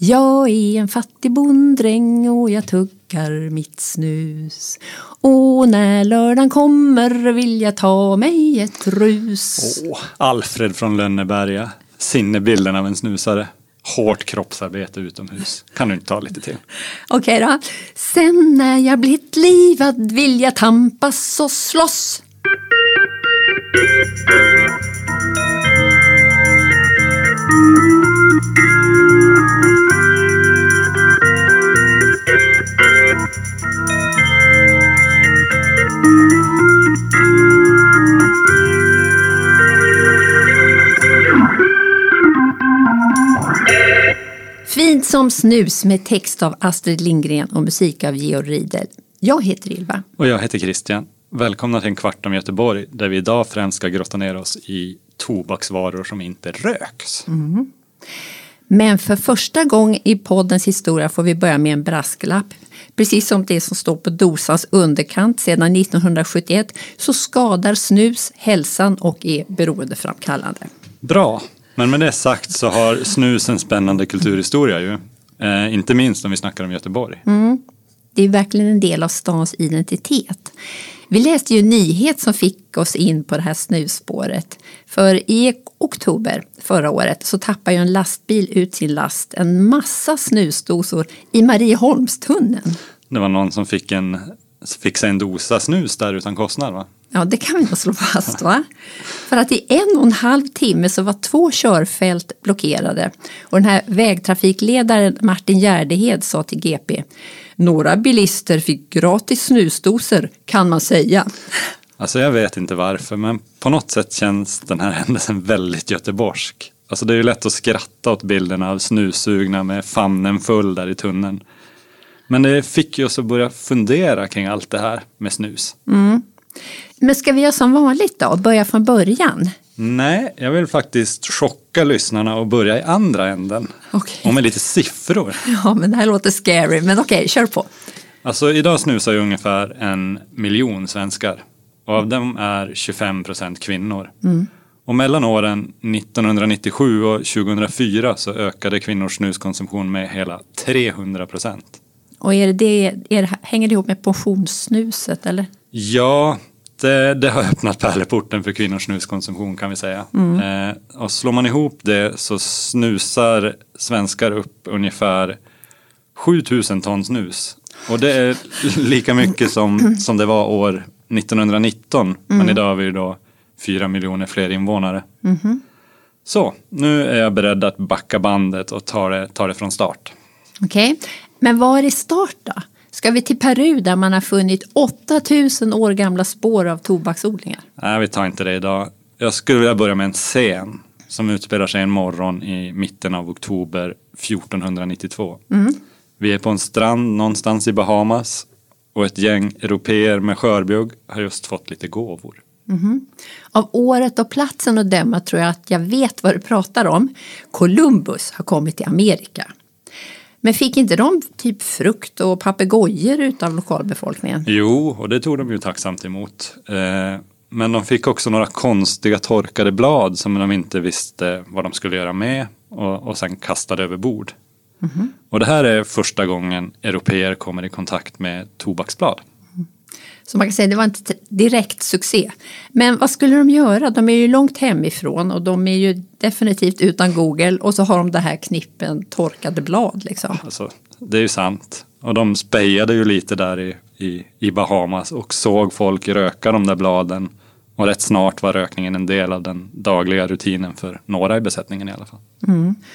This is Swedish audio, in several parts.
Jag är en fattig bonddräng och jag tuggar mitt snus. Och när lördagen kommer vill jag ta mig ett rus. Åh, Alfred från Lönneberga. Sinnebilden av en snusare. Hårt kroppsarbete utomhus. Kan du inte ta lite till? Okej då. Sen när jag blivit livad vill jag tampas och slåss. Som snus med text av Astrid Lindgren och musik av Georg Riedel. Jag heter Ylva. Och jag heter Christian. Välkomna till en kvart om Göteborg där vi idag främst ska grotta ner oss i tobaksvaror som inte röks. Men för första gången i poddens historia får vi börja med en brasklapp. Precis som det som står på dosans underkant sedan 1971 så skadar snus hälsan och är beroendeframkallande. Bra, men med det sagt så har snus en spännande kulturhistoria ju. Eh, inte minst om vi snackar om Göteborg. Det är verkligen en del av stans identitet. Vi läste ju en nyhet som fick oss in på det här snusspåret. För i oktober förra året så tappade ju en lastbil ut sin last en massa snusdosor i Marieholmstunneln. Det var någon som fick, en, fick sig en dosa snus där utan kostnad va? Ja, det kan vi nog slå fast. va? För att i en och en halv timme så var två körfält blockerade. Och den här vägtrafikledaren Martin Gärdehed sa till GP Några bilister fick gratis snusdoser kan man säga. Alltså jag vet inte varför, men på något sätt känns den här händelsen väldigt göteborgsk. Alltså det är ju lätt att skratta åt bilderna av snussugna med famnen full där i tunneln. Men det fick ju oss att börja fundera kring allt det här med snus. Men ska vi göra som vanligt då och börja från början? Nej, jag vill faktiskt chocka lyssnarna och börja i andra änden. Okej. Och med lite siffror. Ja, men det här låter scary, men okej, kör på. Alltså idag snusar ju ungefär en miljon svenskar. Och av dem är 25 procent kvinnor. Och mellan åren 1997 och 2004 så ökade kvinnors snuskonsumtion med hela 300 procent. Och är det det, är det, hänger det ihop med portionssnuset eller? Ja, det, det har öppnat pärleporten för kvinnors snuskonsumtion kan vi säga. Eh, och slår man ihop det så snusar svenskar upp ungefär 7000 ton snus. Och det är lika mycket som, som det var år 1919. Men idag har vi då 4 miljoner fler invånare. Så, nu är jag beredd att backa bandet och ta det, ta det från start. Okej, men var är start då? Ska vi till Peru där man har funnit 8000 år gamla spår av tobaksodlingar? Nej, vi tar inte det idag. Jag skulle vilja börja med en scen som utspelar sig en morgon i mitten av oktober 1492. Vi är på en strand någonstans i Bahamas och ett gäng europeer med skörbjugg har just fått lite gåvor. Av året och platsen att döma tror jag att jag vet vad du pratar om. Columbus har kommit till Amerika. Men fick inte de typ frukt och papegojor utav lokalbefolkningen? Jo, och det tog de ju tacksamt emot. Eh, Men de fick också några konstiga torkade blad som de inte visste vad de skulle göra med och, och sen kastade över bord. Och det här är första gången europeer kommer i kontakt med tobaksblad. Så man kan säga att det var inte direkt succé. Men vad skulle de göra? De är ju långt hemifrån och de är ju definitivt utan Google och så har de det här knippen torkade blad liksom. Alltså, det är ju sant. Och de spejade ju lite där i, i, i Bahamas och såg folk röka de där bladen. Och rätt snart var rökningen en del av den dagliga rutinen för några i besättningen i alla fall.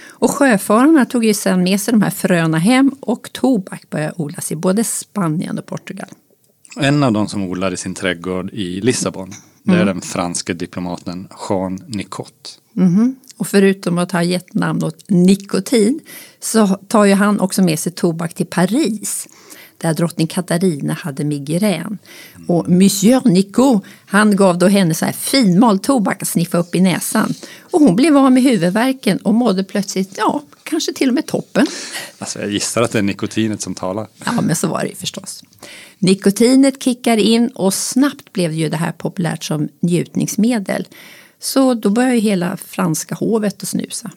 Och sjöfararna tog ju sedan med sig de här fröna hem och tobak började odlas i både Spanien och Portugal. En av de som odlar i sin trädgård i Lissabon, det är den franske diplomaten Jean Nicot. Och förutom att ha gett namn åt nikotin så tar ju han också med sig tobak till Paris där drottning Katarina hade migrän. Och Monsieur Nicot, han gav då henne så här finmald tobak att sniffa upp i näsan. Och hon blev av med huvudvärken och mådde plötsligt, ja, kanske till och med toppen. Alltså jag gissar att det är nikotinet som talar. Ja, men så var det ju förstås. Nikotinet kickar in och snabbt blev ju det här populärt som njutningsmedel. Så då började ju hela franska hovet att snusa.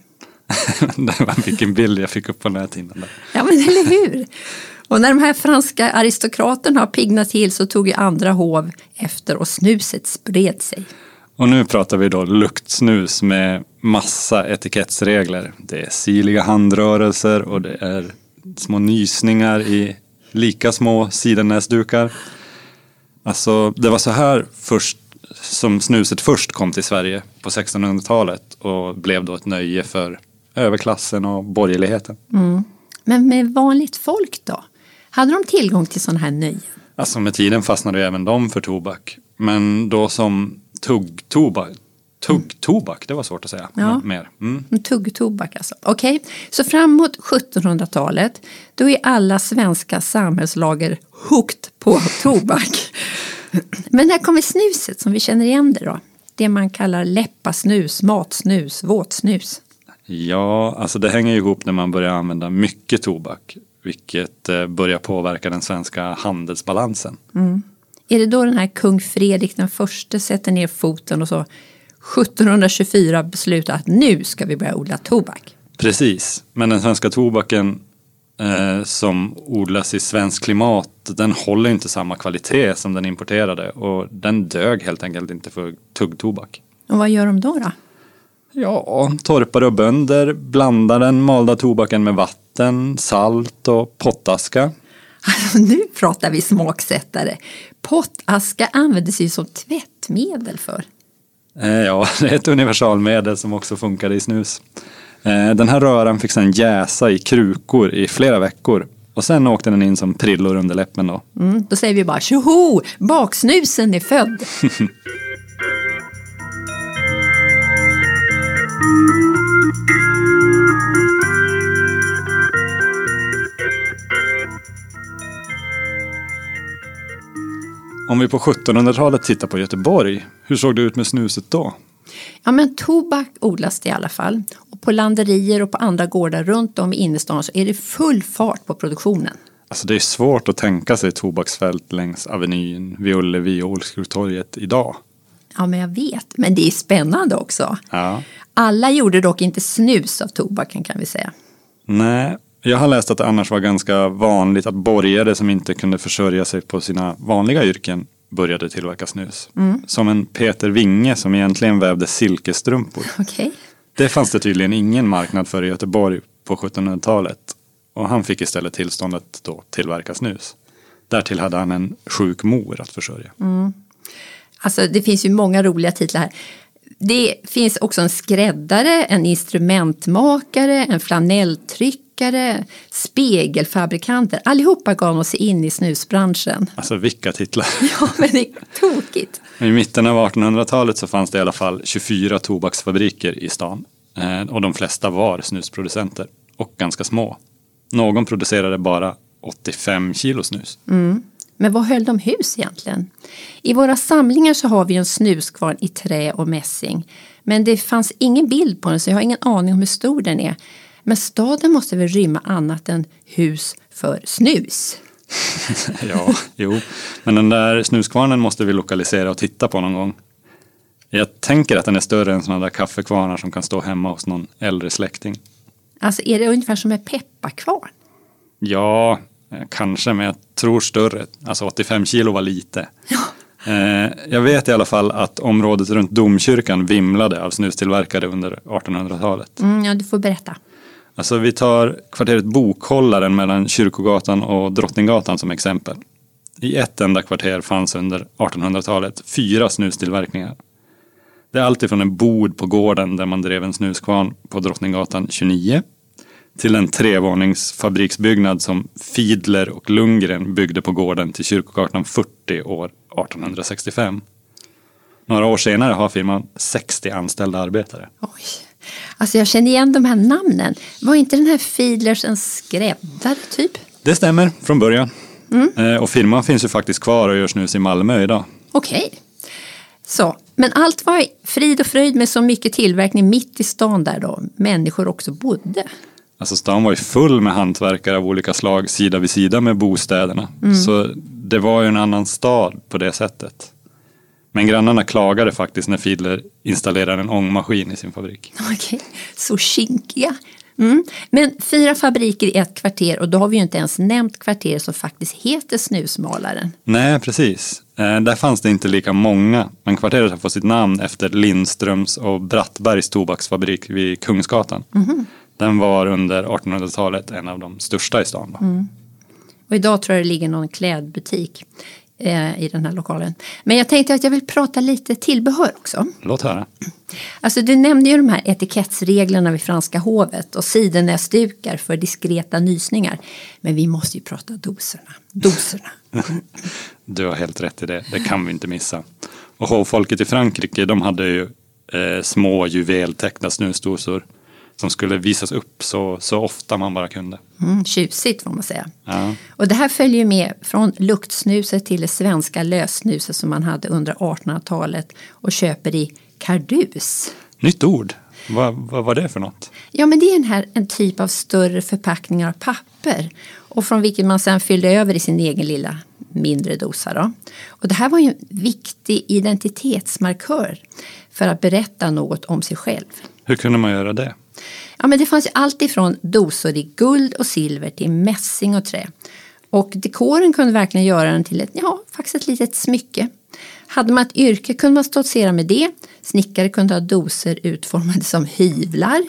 det var vilken bild jag fick upp på näthinnan. Ja, men eller hur? Och när de här franska aristokraterna har piggnat till så tog ju andra hov efter och snuset spred sig. Och nu pratar vi då luktsnus med massa etikettsregler. Det är siliga handrörelser och det är små nysningar i lika små sidennäsdukar. Alltså, det var så här först som snuset först kom till Sverige på 1600-talet och blev då ett nöje för överklassen och borgerligheten. Mm. Men med vanligt folk då? Hade de tillgång till sådana här nöjen? Alltså med tiden fastnade ju även de för tobak. Men då som tuggtobak. Tuggtobak, det var svårt att säga. Ja. Mer. Mm. Tuggtobak alltså. Okej, så framåt 1700-talet då är alla svenska samhällslager hooked på tobak. Men här kommer snuset som vi känner igen det då. Det man kallar läppasnus, matsnus, våtsnus. Ja, alltså det hänger ihop när man börjar använda mycket tobak. Vilket eh, börjar påverka den svenska handelsbalansen. Mm. Är det då den här kung Fredrik den förste sätter ner foten och så 1724 beslutar att nu ska vi börja odla tobak? Precis, men den svenska tobaken eh, som odlas i svenskt klimat den håller inte samma kvalitet som den importerade och den dög helt enkelt inte för tuggtobak. Och vad gör de då? då? Ja, torpare och bönder blandar den malda tobaken med vatten, salt och pottaska. Alltså, nu pratar vi smaksättare. Pottaska användes ju som tvättmedel för. Eh, ja, det är ett universalmedel som också funkade i snus. Eh, den här röran fick sedan jäsa i krukor i flera veckor och sen åkte den in som prillor under läppen då. Mm, då säger vi bara tjoho, baksnusen är född. Om vi på 1700-talet tittar på Göteborg, hur såg det ut med snuset då? Ja, men tobak odlas det i alla fall. Och på landerier och på andra gårdar runt om i innerstan så är det full fart på produktionen. Alltså det är svårt att tänka sig tobaksfält längs Avenyn, vid Ullevi och Olskurtorget idag. Ja, men jag vet. Men det är spännande också. Ja. Alla gjorde dock inte snus av tobaken kan vi säga. Nej, jag har läst att det annars var ganska vanligt att borgare som inte kunde försörja sig på sina vanliga yrken började tillverka snus. Mm. Som en Peter Winge som egentligen vävde silkesstrumpor. Okej. Det fanns det tydligen ingen marknad för i Göteborg på 1700-talet. Och han fick istället tillstånd att då tillverka snus. Därtill hade han en sjuk mor att försörja. Alltså det finns ju många roliga titlar här. Det finns också en skräddare, en instrumentmakare, en flanelltryckare, spegelfabrikanter. Allihopa gav sig in i snusbranschen. Alltså vilka titlar. Ja, men det är tokigt. I mitten av 1800-talet så fanns det i alla fall 24 tobaksfabriker i stan. Eh, Och de flesta var snusproducenter och ganska små. Någon producerade bara 85 kilo snus. Men vad höll de hus egentligen? I våra samlingar så har vi en snuskvarn i trä och mässing. Men det fanns ingen bild på den så jag har ingen aning om hur stor den är. Men staden måste väl rymma annat än hus för snus? Ja, jo. Men den där snuskvarnen måste vi lokalisera och titta på någon gång. Jag tänker att den är större än sådana där kaffekvarnar som kan stå hemma hos någon äldre släkting. Alltså är det ungefär som en pepparkvarn? Ja, eh, kanske, men jag tror större. Alltså 85 kilo var lite. Eh, Jag vet i alla fall att området runt domkyrkan vimlade av snustillverkare under 1800-talet. Mm, ja, du får berätta. Alltså vi tar kvarteret Bokhållaren mellan Kyrkogatan och Drottninggatan som exempel. I ett enda kvarter fanns under 1800-talet fyra snustillverkningar. Det är alltifrån en bod på gården där man drev en snuskvarn på Drottninggatan 29 till en trevåningsfabriksbyggnad som Fiedler och Lundgren byggde på gården till Kyrkogatan 40 år 1865. Några år senare har firman 60 anställda arbetare. Oj. Alltså jag känner igen de här namnen. Var inte den här Fiedlers en skräddare typ? Det stämmer från början. Eh, Och firman finns ju faktiskt kvar och gör snus i Malmö idag. Okej. Så, men allt var frid och fröjd med så mycket tillverkning mitt i stan där då människor också bodde. Alltså stan var ju full med hantverkare av olika slag sida vid sida med bostäderna. Så det var ju en annan stad på det sättet. Men grannarna klagade faktiskt när Fiedler installerade en ångmaskin i sin fabrik. Okej, så kinkiga. Mm. Men fyra fabriker i ett kvarter och då har vi ju inte ens nämnt kvarter som faktiskt heter Snusmalaren. Nej, precis. Eh, där fanns det inte lika många, men kvarteret har fått sitt namn efter Lindströms och Brattbergs tobaksfabrik vid Kungsgatan. Den var under 1800-talet en av de största i stan. Då. Och idag tror jag det ligger någon klädbutik eh, i den här lokalen. Men jag tänkte att jag vill prata lite tillbehör också. Låt höra. Alltså du nämnde ju de här etikettsreglerna vid franska hovet och sidenäsdukar för diskreta nysningar. Men vi måste ju prata doserna. Doserna. Du har helt rätt i det, det kan vi inte missa. Och hovfolket i Frankrike, de hade ju eh, små juveltäckta snusdosor som skulle visas upp så, så ofta man bara kunde. Mm, tjusigt får man säga. Ja. Och det här följer med från luktsnuset till det svenska lössnuset som man hade under 1800-talet och köper i kardus. Nytt ord, vad, vad var det för något? Ja, men det är en, här, en typ av större förpackningar av papper och från vilket man sedan fyllde över i sin egen lilla mindre dosa. Då. Och det här var ju en viktig identitetsmarkör för att berätta något om sig själv. Hur kunde man göra det? Ja, men det fanns allt ifrån dosor i guld och silver till mässing och trä. Och dekoren kunde verkligen göra den till ett, ja, faktiskt ett litet smycke. Hade man ett yrke kunde man stoltsera med det. Snickare kunde ha dosor utformade som hyvlar.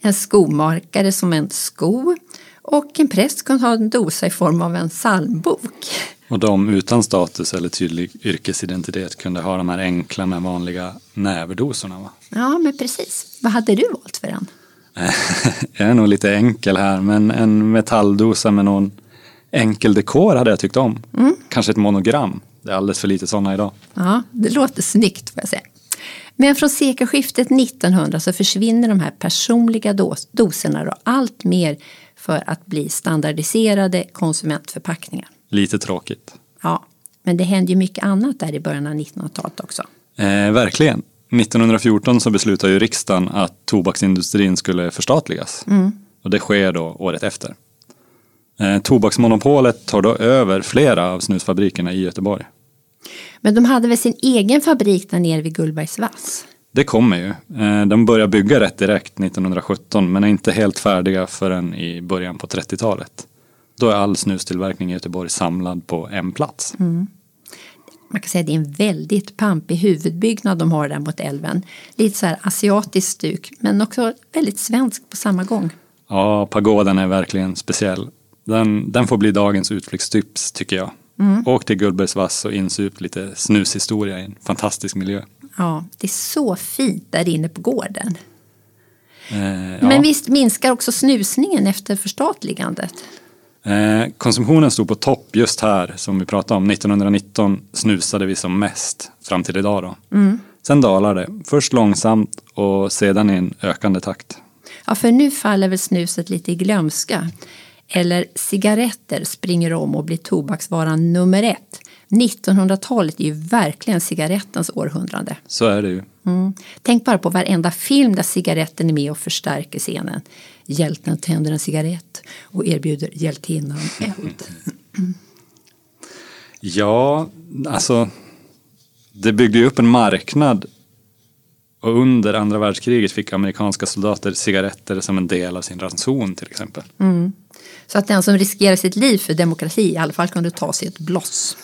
En skomakare som en sko. Och en präst kunde ha en dosa i form av en psalmbok. Och de utan status eller tydlig yrkesidentitet kunde ha de här enkla men vanliga näverdosorna. Va? Ja, men precis. Vad hade du valt för en? Jag är nog lite enkel här, men en metalldosa med någon enkel dekor hade jag tyckt om. Kanske ett monogram. Det är alldeles för lite sådana idag. Ja, det låter snyggt får jag säga. Men från sekelskiftet 1900 så försvinner de här personliga dos- doserna då allt mer för att bli standardiserade konsumentförpackningar. Lite tråkigt. Ja, men det hände ju mycket annat där i början av 1900-talet också. Eh, verkligen. 1914 så beslutade ju riksdagen att tobaksindustrin skulle förstatligas. Och det sker då året efter. Eh, tobaksmonopolet tar då över flera av snusfabrikerna i Göteborg. Men de hade väl sin egen fabrik där nere vid Gullbergs vass? Det kommer ju. Eh, De börjar bygga rätt direkt 1917 men är inte helt färdiga förrän i början på 30-talet. Då är all snustillverkning i Göteborg samlad på en plats. Man kan säga att det är en väldigt pampig huvudbyggnad de har där mot älven. Lite så här asiatiskt stuk men också väldigt svenskt på samma gång. Ja, pagoden är verkligen speciell. Den, den får bli dagens utflyktstips tycker jag. Åk till Gullbergsvass och insup lite snushistoria i en fantastisk miljö. Ja, det är så fint där inne på gården. Eh, ja. Men visst minskar också snusningen efter förstatligandet? Eh, konsumtionen stod på topp just här som vi pratade om. 1919 snusade vi som mest fram till idag. Då. Sen dalar det. Först långsamt och sedan i en ökande takt. Ja, för nu faller väl snuset lite i glömska. Eller cigaretter springer om och blir tobaksvaran nummer ett. 1900-talet är ju verkligen cigarettens århundrade. Så är det ju. Mm. Tänk bara på varenda film där cigaretten är med och förstärker scenen. Hjälten tänder en cigarett och erbjuder hjältinnan eld. Ja, alltså det byggde ju upp en marknad och under andra världskriget fick amerikanska soldater cigaretter som en del av sin ranson till exempel. Så att den som riskerar sitt liv för demokrati i alla fall kunde ta sig ett bloss.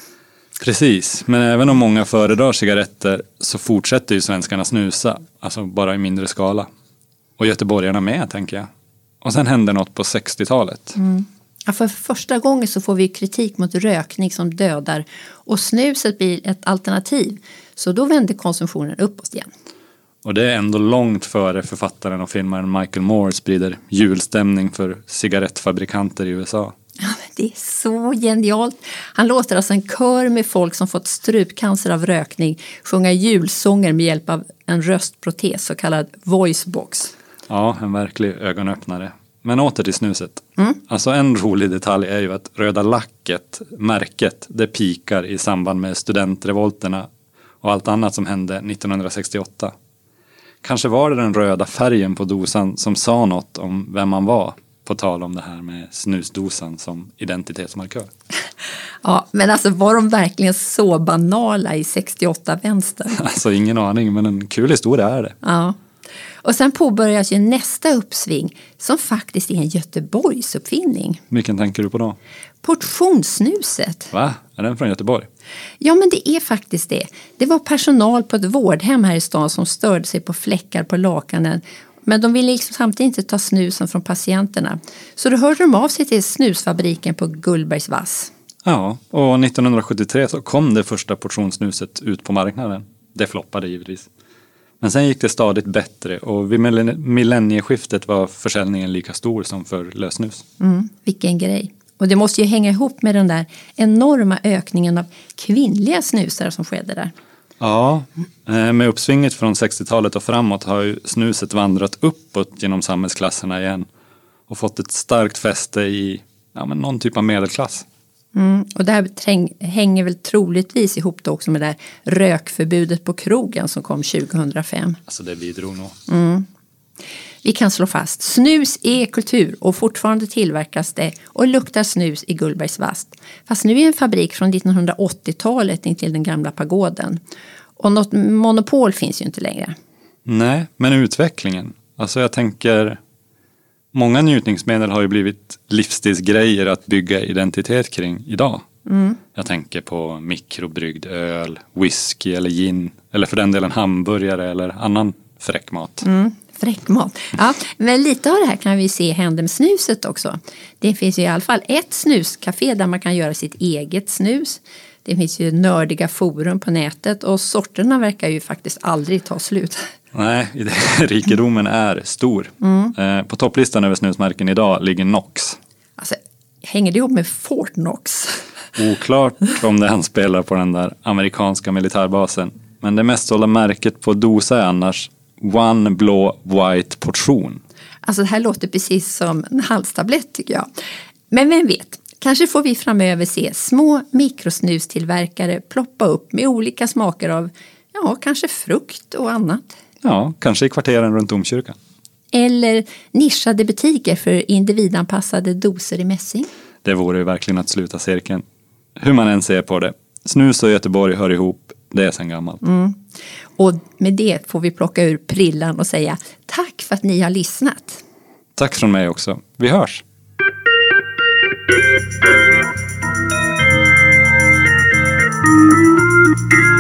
Precis, men även om många föredrar cigaretter så fortsätter ju svenskarna snusa, alltså bara i mindre skala. Och göteborgarna med, tänker jag. Och sen hände något på 60-talet. Ja, för första gången så får vi kritik mot rökning som dödar och snuset blir ett alternativ. Så då vänder konsumtionen uppåt igen. Och det är ändå långt före författaren och filmaren Michael Moore sprider julstämning för cigarettfabrikanter i USA. Ja, men det är så genialt. Han låter alltså en kör med folk som fått strupcancer av rökning sjunga julsånger med hjälp av en röstprotes, så kallad voicebox. Ja, en verklig ögonöppnare. Men åter till snuset. Alltså en rolig detalj är ju att röda lacket, märket, det pikar i samband med studentrevolterna och allt annat som hände 1968. Kanske var det den röda färgen på dosan som sa något om vem man var, på tal om det här med snusdosan som identitetsmarkör. Ja, men alltså var de verkligen så banala i 68 vänster? Alltså ingen aning, men en kul historia är det. Ja. Och sen påbörjas ju nästa uppsving som faktiskt är en Göteborgsuppfinning. Vilken tänker du på då? Portionssnuset. Va? Är den från Göteborg? Ja, men det är faktiskt det. Det var personal på ett vårdhem här i stan som störde sig på fläckar på lakanen. Men de ville liksom samtidigt inte ta snusen från patienterna. Så då hörde de av sig till snusfabriken på Gullbergs vass. Ja, och 1973 så kom det första portionssnuset ut på marknaden. Det floppade givetvis. Men sen gick det stadigt bättre och vid millennieskiftet var försäljningen lika stor som för lösnus. Mm, vilken grej. Och det måste ju hänga ihop med den där enorma ökningen av kvinnliga snusare som skedde där. Ja, eh, med uppsvinget från 60-talet och framåt har ju snuset vandrat uppåt genom samhällsklasserna igen och fått ett starkt fäste i ja, men någon typ av medelklass. Mm, och det här hänger väl troligtvis ihop då också med det där rökförbudet på krogen som kom 2005. Alltså det bidrog nog. Mm. Vi kan slå fast, snus är kultur och fortfarande tillverkas det och luktar snus i Gullbergs vast. Fast nu är en fabrik från 1980-talet intill den gamla pagoden. Och något monopol finns ju inte längre. Nej, men utvecklingen. Alltså jag tänker, många njutningsmedel har ju blivit livsstilsgrejer att bygga identitet kring idag. Mm. Jag tänker på mikrobryggd öl, whisky eller gin. Eller för den delen hamburgare eller annan fräck mat. Mm. Fräckmat. Ja, men lite av det här kan vi se hända med snuset också. Det finns i alla fall ett snuscafé där man kan göra sitt eget snus. Det finns ju nördiga forum på nätet och sorterna verkar ju faktiskt aldrig ta slut. Nej, rikedomen är stor. Mm. Eh, på topplistan över snusmärken idag ligger Nox. Alltså, hänger det ihop med Fort Knox? Oklart om det anspelar på den där amerikanska militärbasen. Men det mest sålda märket på dosa är annars One blå white portion. Alltså det här låter precis som en halstablett tycker jag. Men vem vet, kanske får vi framöver se små mikrosnustillverkare ploppa upp med olika smaker av, ja, kanske frukt och annat. Ja, kanske i kvarteren runt domkyrkan. Eller nischade butiker för individanpassade doser i mässing. Det vore ju verkligen att sluta cirkeln. Hur man än ser på det. Snus och Göteborg hör ihop, det är sedan gammalt. Mm. Och med det får vi plocka ur prillan och säga tack för att ni har lyssnat. Tack från mig också. Vi hörs. thank